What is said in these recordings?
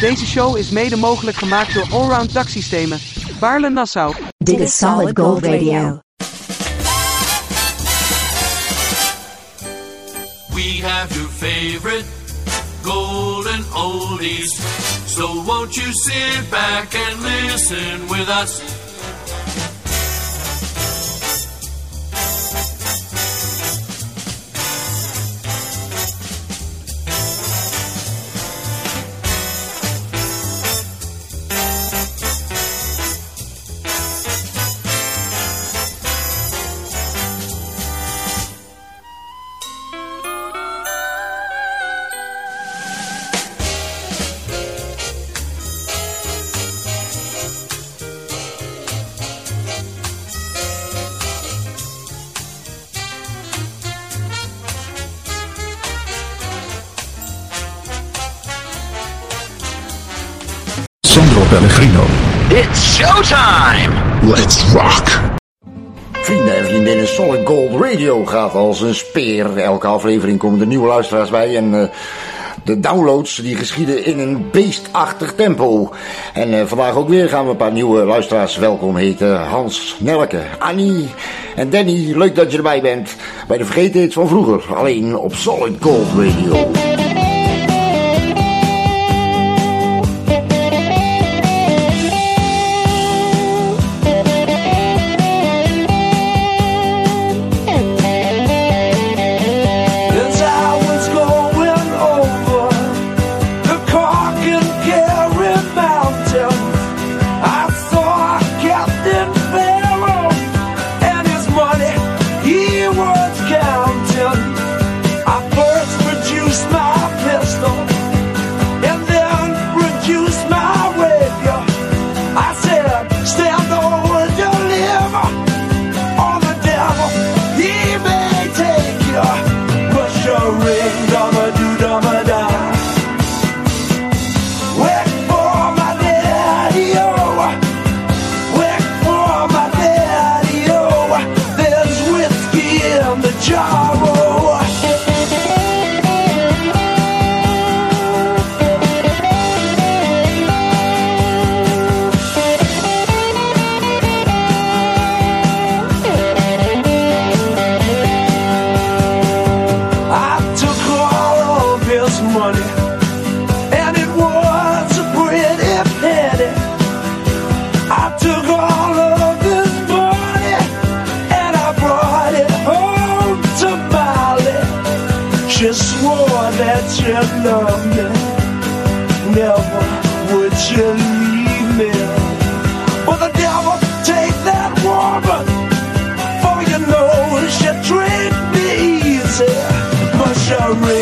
Deze show is mede mogelijk gemaakt door Allround Taxsystemen, Baarle Nassau. Dit is Solid Gold Radio. We have your favorite golden oldies. So won't you sit back and listen with us? It's showtime! Let's rock! Vrienden en vriendinnen, Solid Gold Radio gaat als een speer. Elke aflevering komen er nieuwe luisteraars bij en eh, de downloads die geschieden in een beestachtig tempo. En eh, vandaag ook weer gaan we een paar nieuwe luisteraars welkom heten. Hans, Nelke, Annie en Danny, leuk dat je erbij bent. Bij de vergetenheid van vroeger, alleen op Solid Gold Radio. She loved me, never would you leave me. But the devil take that woman, for you know she treat me easy. Push a ring,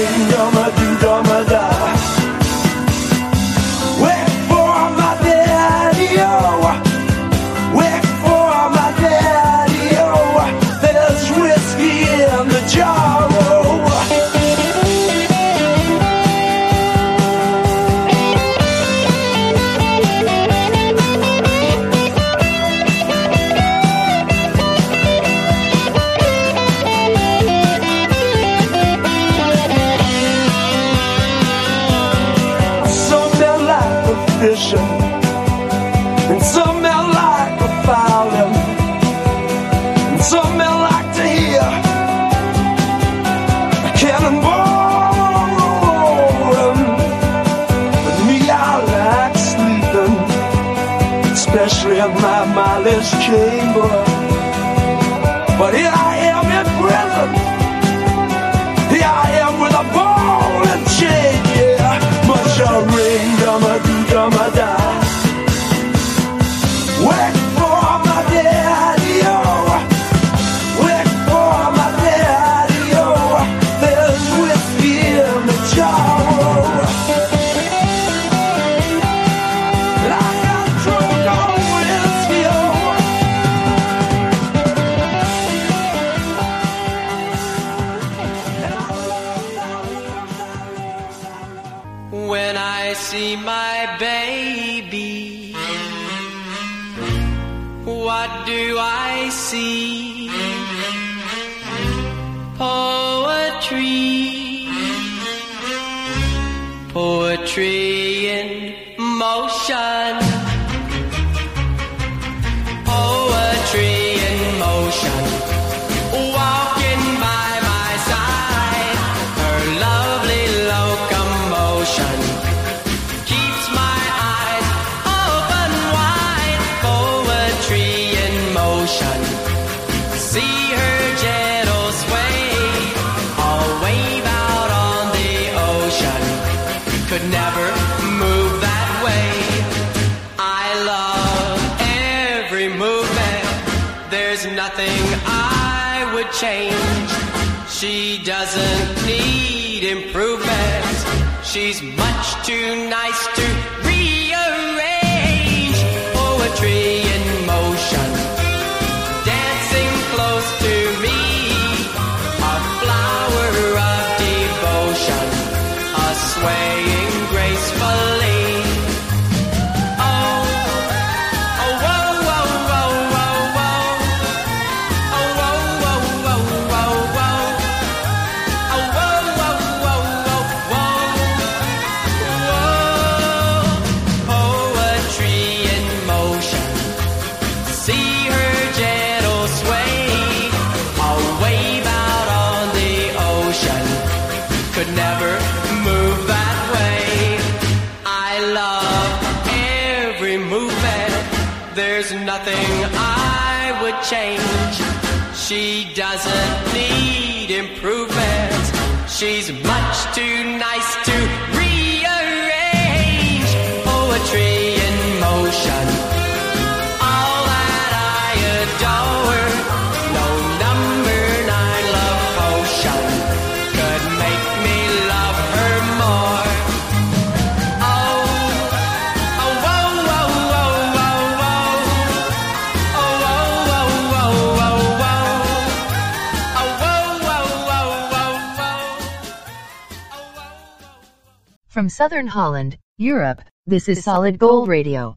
deixei embora. doesn't need improvement. She's much too nice to From Southern Holland, Europe, this is Solid Gold Radio.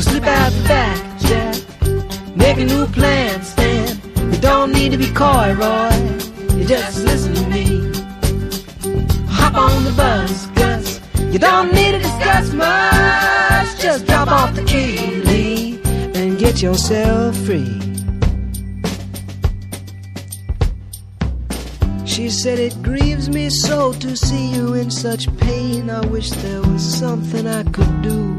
Slip out the back, Jack. Make a new plan, Stan. You don't need to be coy, Roy. You just listen to me. Hop on the bus, Gus. You don't need to discuss much. Just drop off the key, Lee, and get yourself free. She said it grieves me so to see you in such pain. I wish there was something I could do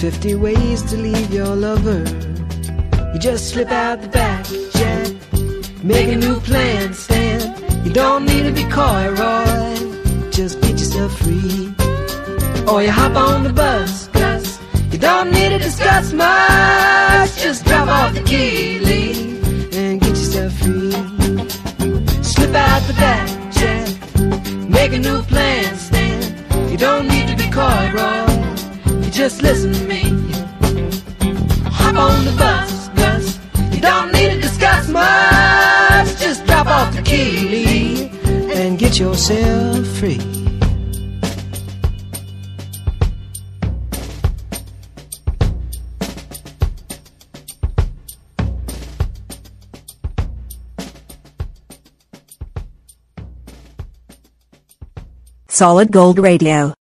50 ways to leave your lover. You just slip out the back, Jack. Make a new plan, Stan. You don't need to be coy, Roy. Just get yourself free. Or you hop on the bus, Gus. You don't need to discuss much. Just drop off the key, Lee, and get yourself free. Slip out the back, Jack. Make a new plan, Stan. You don't need to be coy, Roy. Just listen to me. Hop on the bus. You don't need to discuss much. Just drop off the key, and get yourself free. Solid Gold Radio.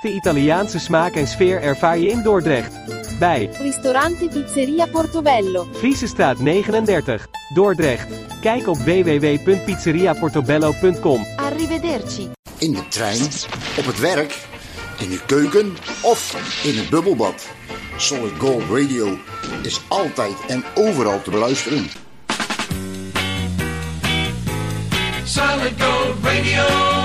De Italiaanse smaak en sfeer ervaar je in Dordrecht. Bij Ristorante Pizzeria Portobello, Friesestraat 39, Dordrecht. Kijk op www.pizzeriaportobello.com. Arrivederci. In de trein, op het werk, in de keuken of in het bubbelbad. Solid Gold Radio is altijd en overal te beluisteren. Solid Gold Radio.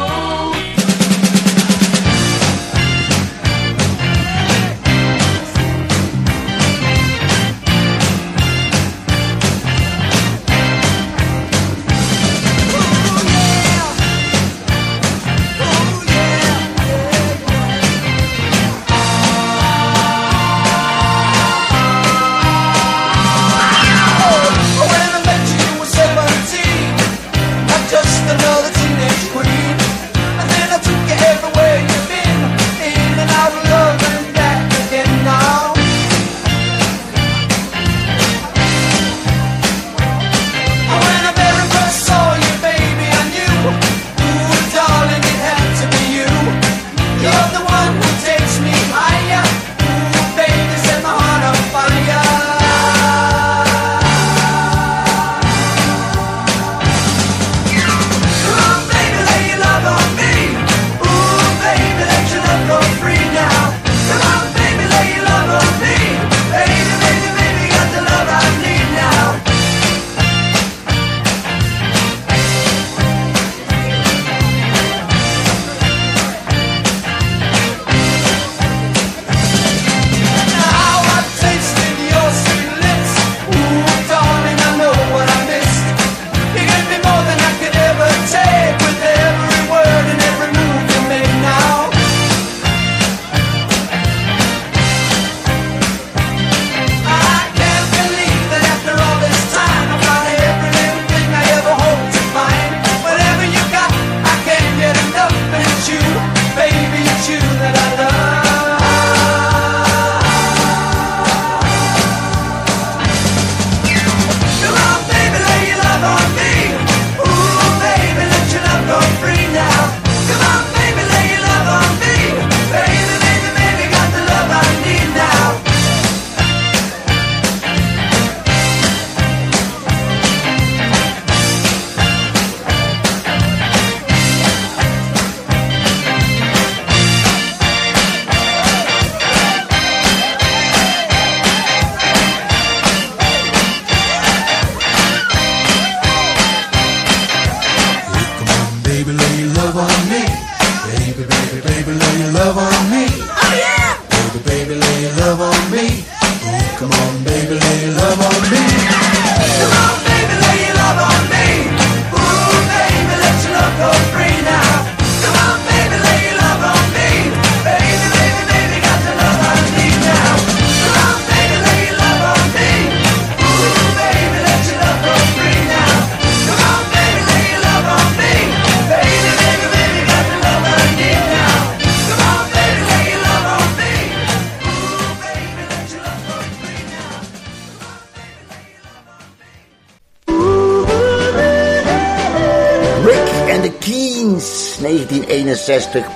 sexto este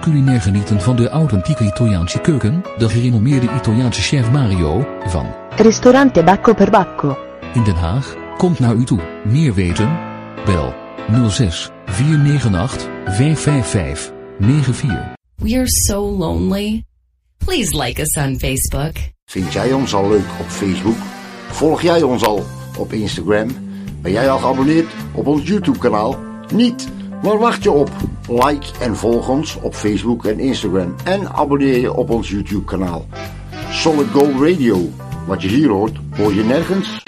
culinair genieten van de authentieke Italiaanse keuken, de gerenommeerde Italiaanse chef Mario, van Ristorante Bacco per Bacco. in Den Haag, komt naar u toe. Meer weten? Bel 06 498 555 94. We are so lonely. Please like us on Facebook. Vind jij ons al leuk op Facebook? Volg jij ons al op Instagram? Ben jij al geabonneerd op ons YouTube kanaal? Niet? Waar wacht je op? Like en volg ons op Facebook en Instagram. En abonneer je op ons YouTube kanaal. Solid Gold Radio. Wat je hier hoort, hoor je nergens.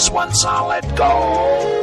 This one solid gold.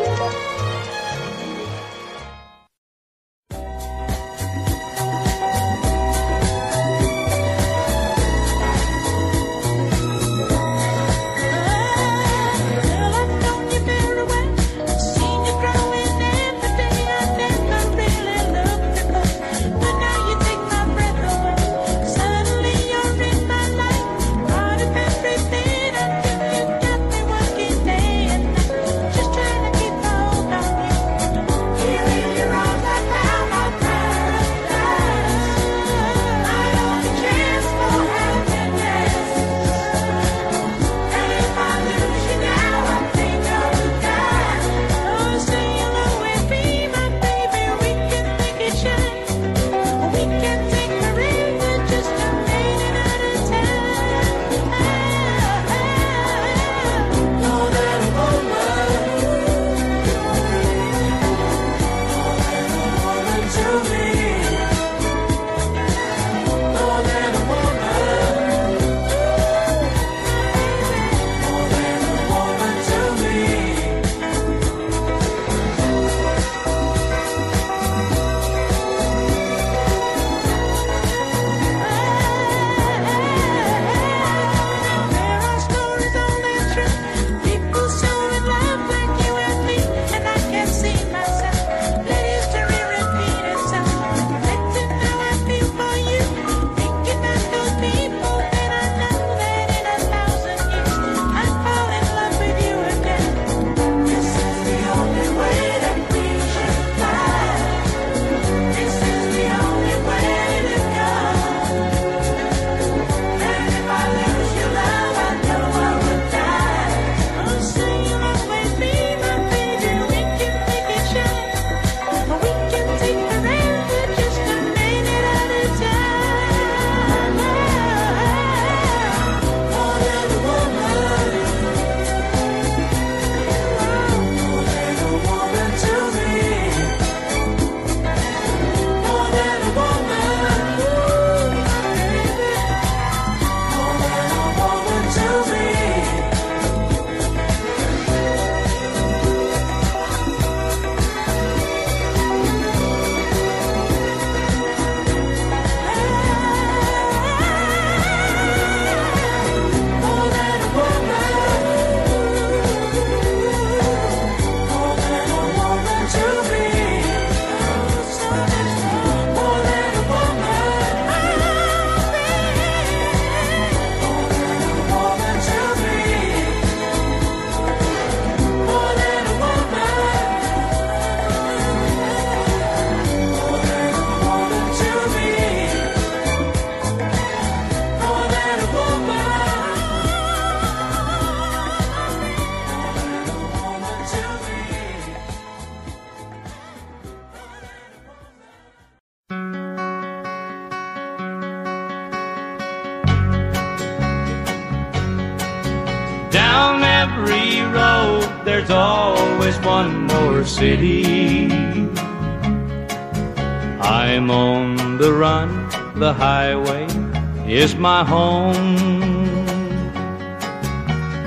My home.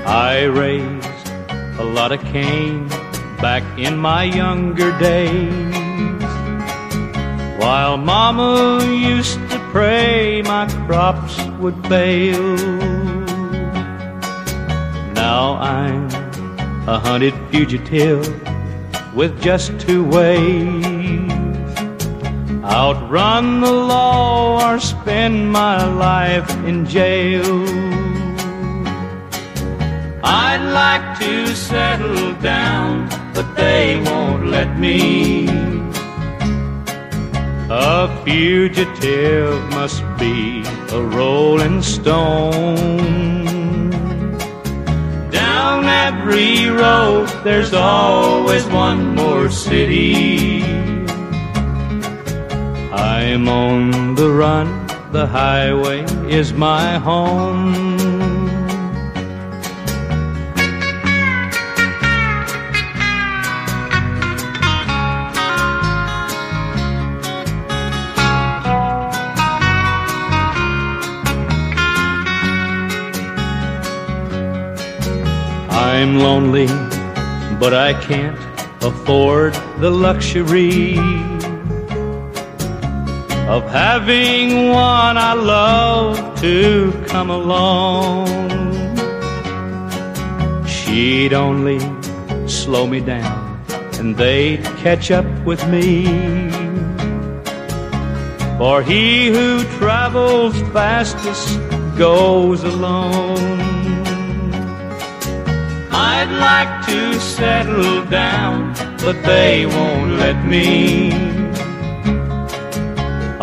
I raised a lot of Cain back in my younger days. While Mama used to pray my crops would fail. Now I'm a hunted fugitive with just two ways. Outrun the law or spend my life in jail. I'd like to settle down, but they won't let me. A fugitive must be a rolling stone. Down every road, there's always one more city. I'm on the run, the highway is my home. I'm lonely, but I can't afford the luxury of having one I love to come along. She'd only slow me down and they'd catch up with me. For he who travels fastest goes alone. I'd like to settle down, but they won't let me.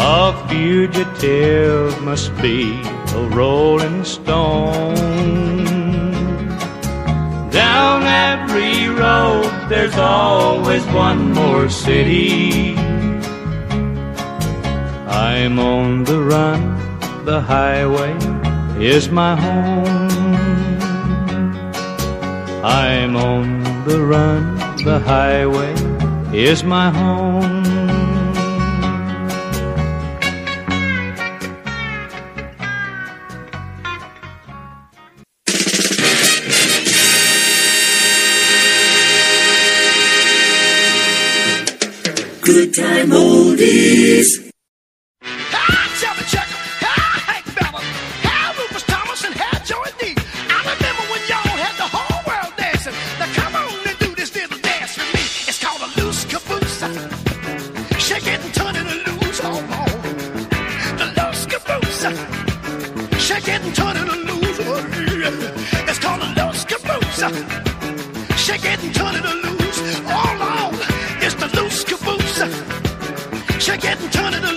A fugitive must be a rolling stone. Down every road, there's always one more city. I'm on the run, the highway is my home. I'm on the run, the highway is my home. Loose caboose. Shake it and turn it loose. It's called a loose caboose. And turn it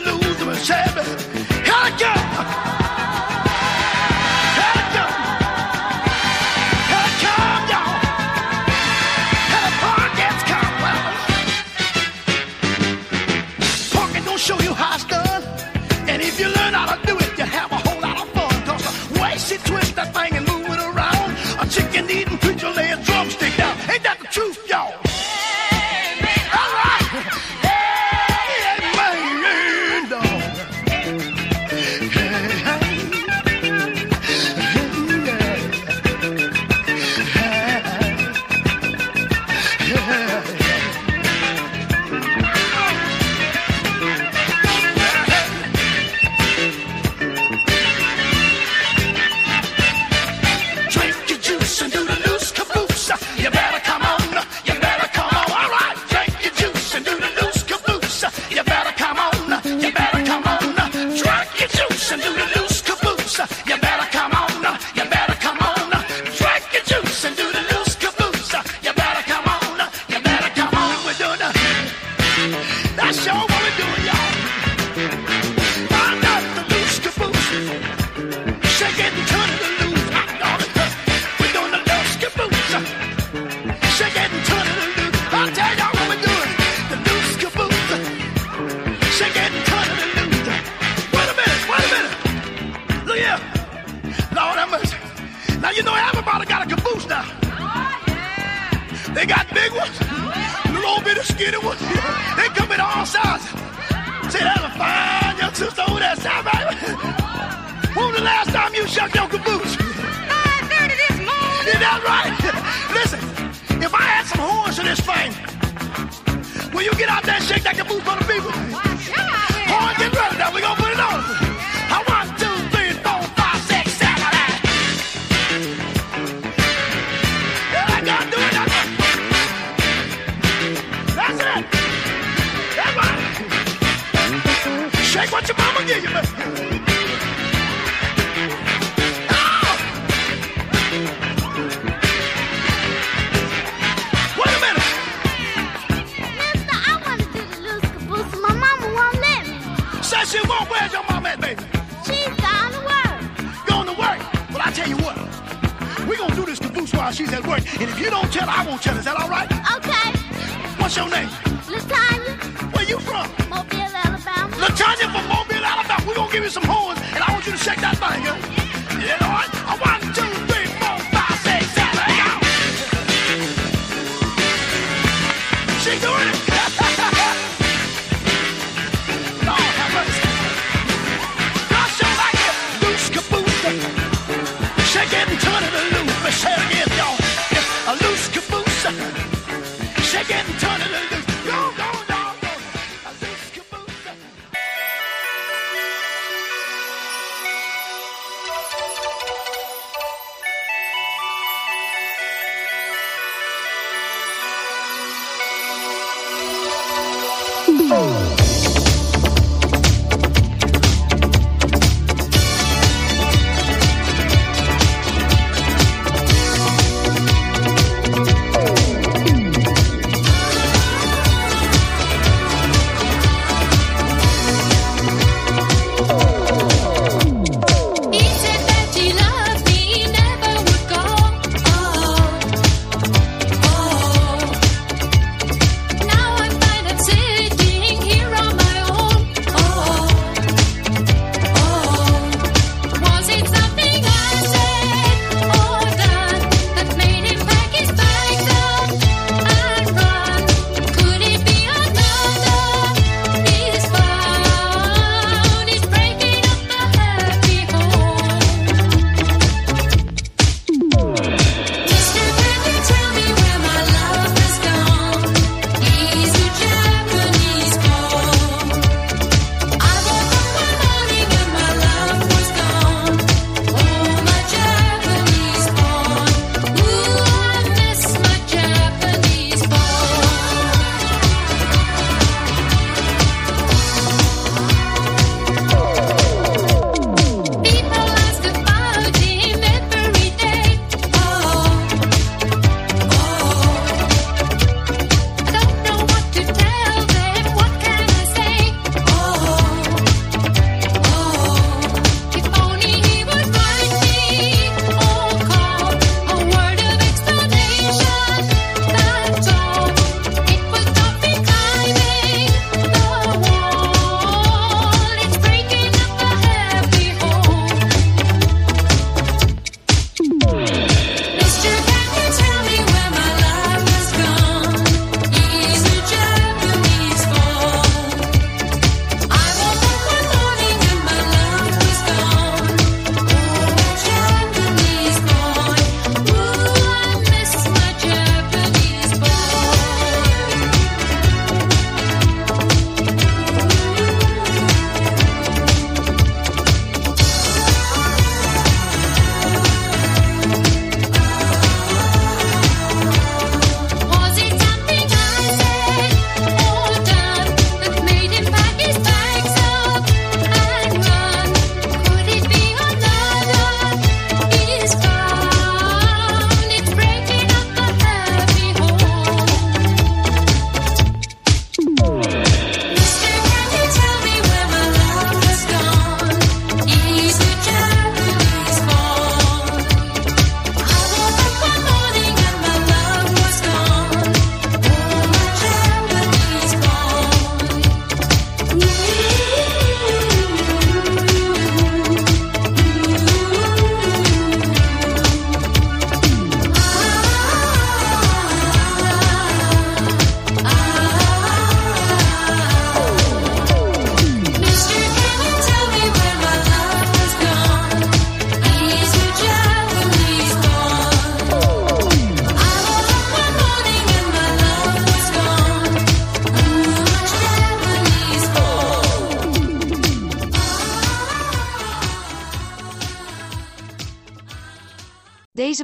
give you some horns, and I want you to shake that thing.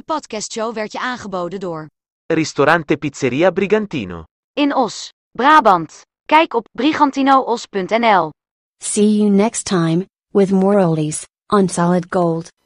Podcastshow werd je aangeboden door Ristorante Pizzeria Brigantino. In Os, Brabant. Kijk op brigantinoos.nl. See you next time, with more oldies, on Solid Gold.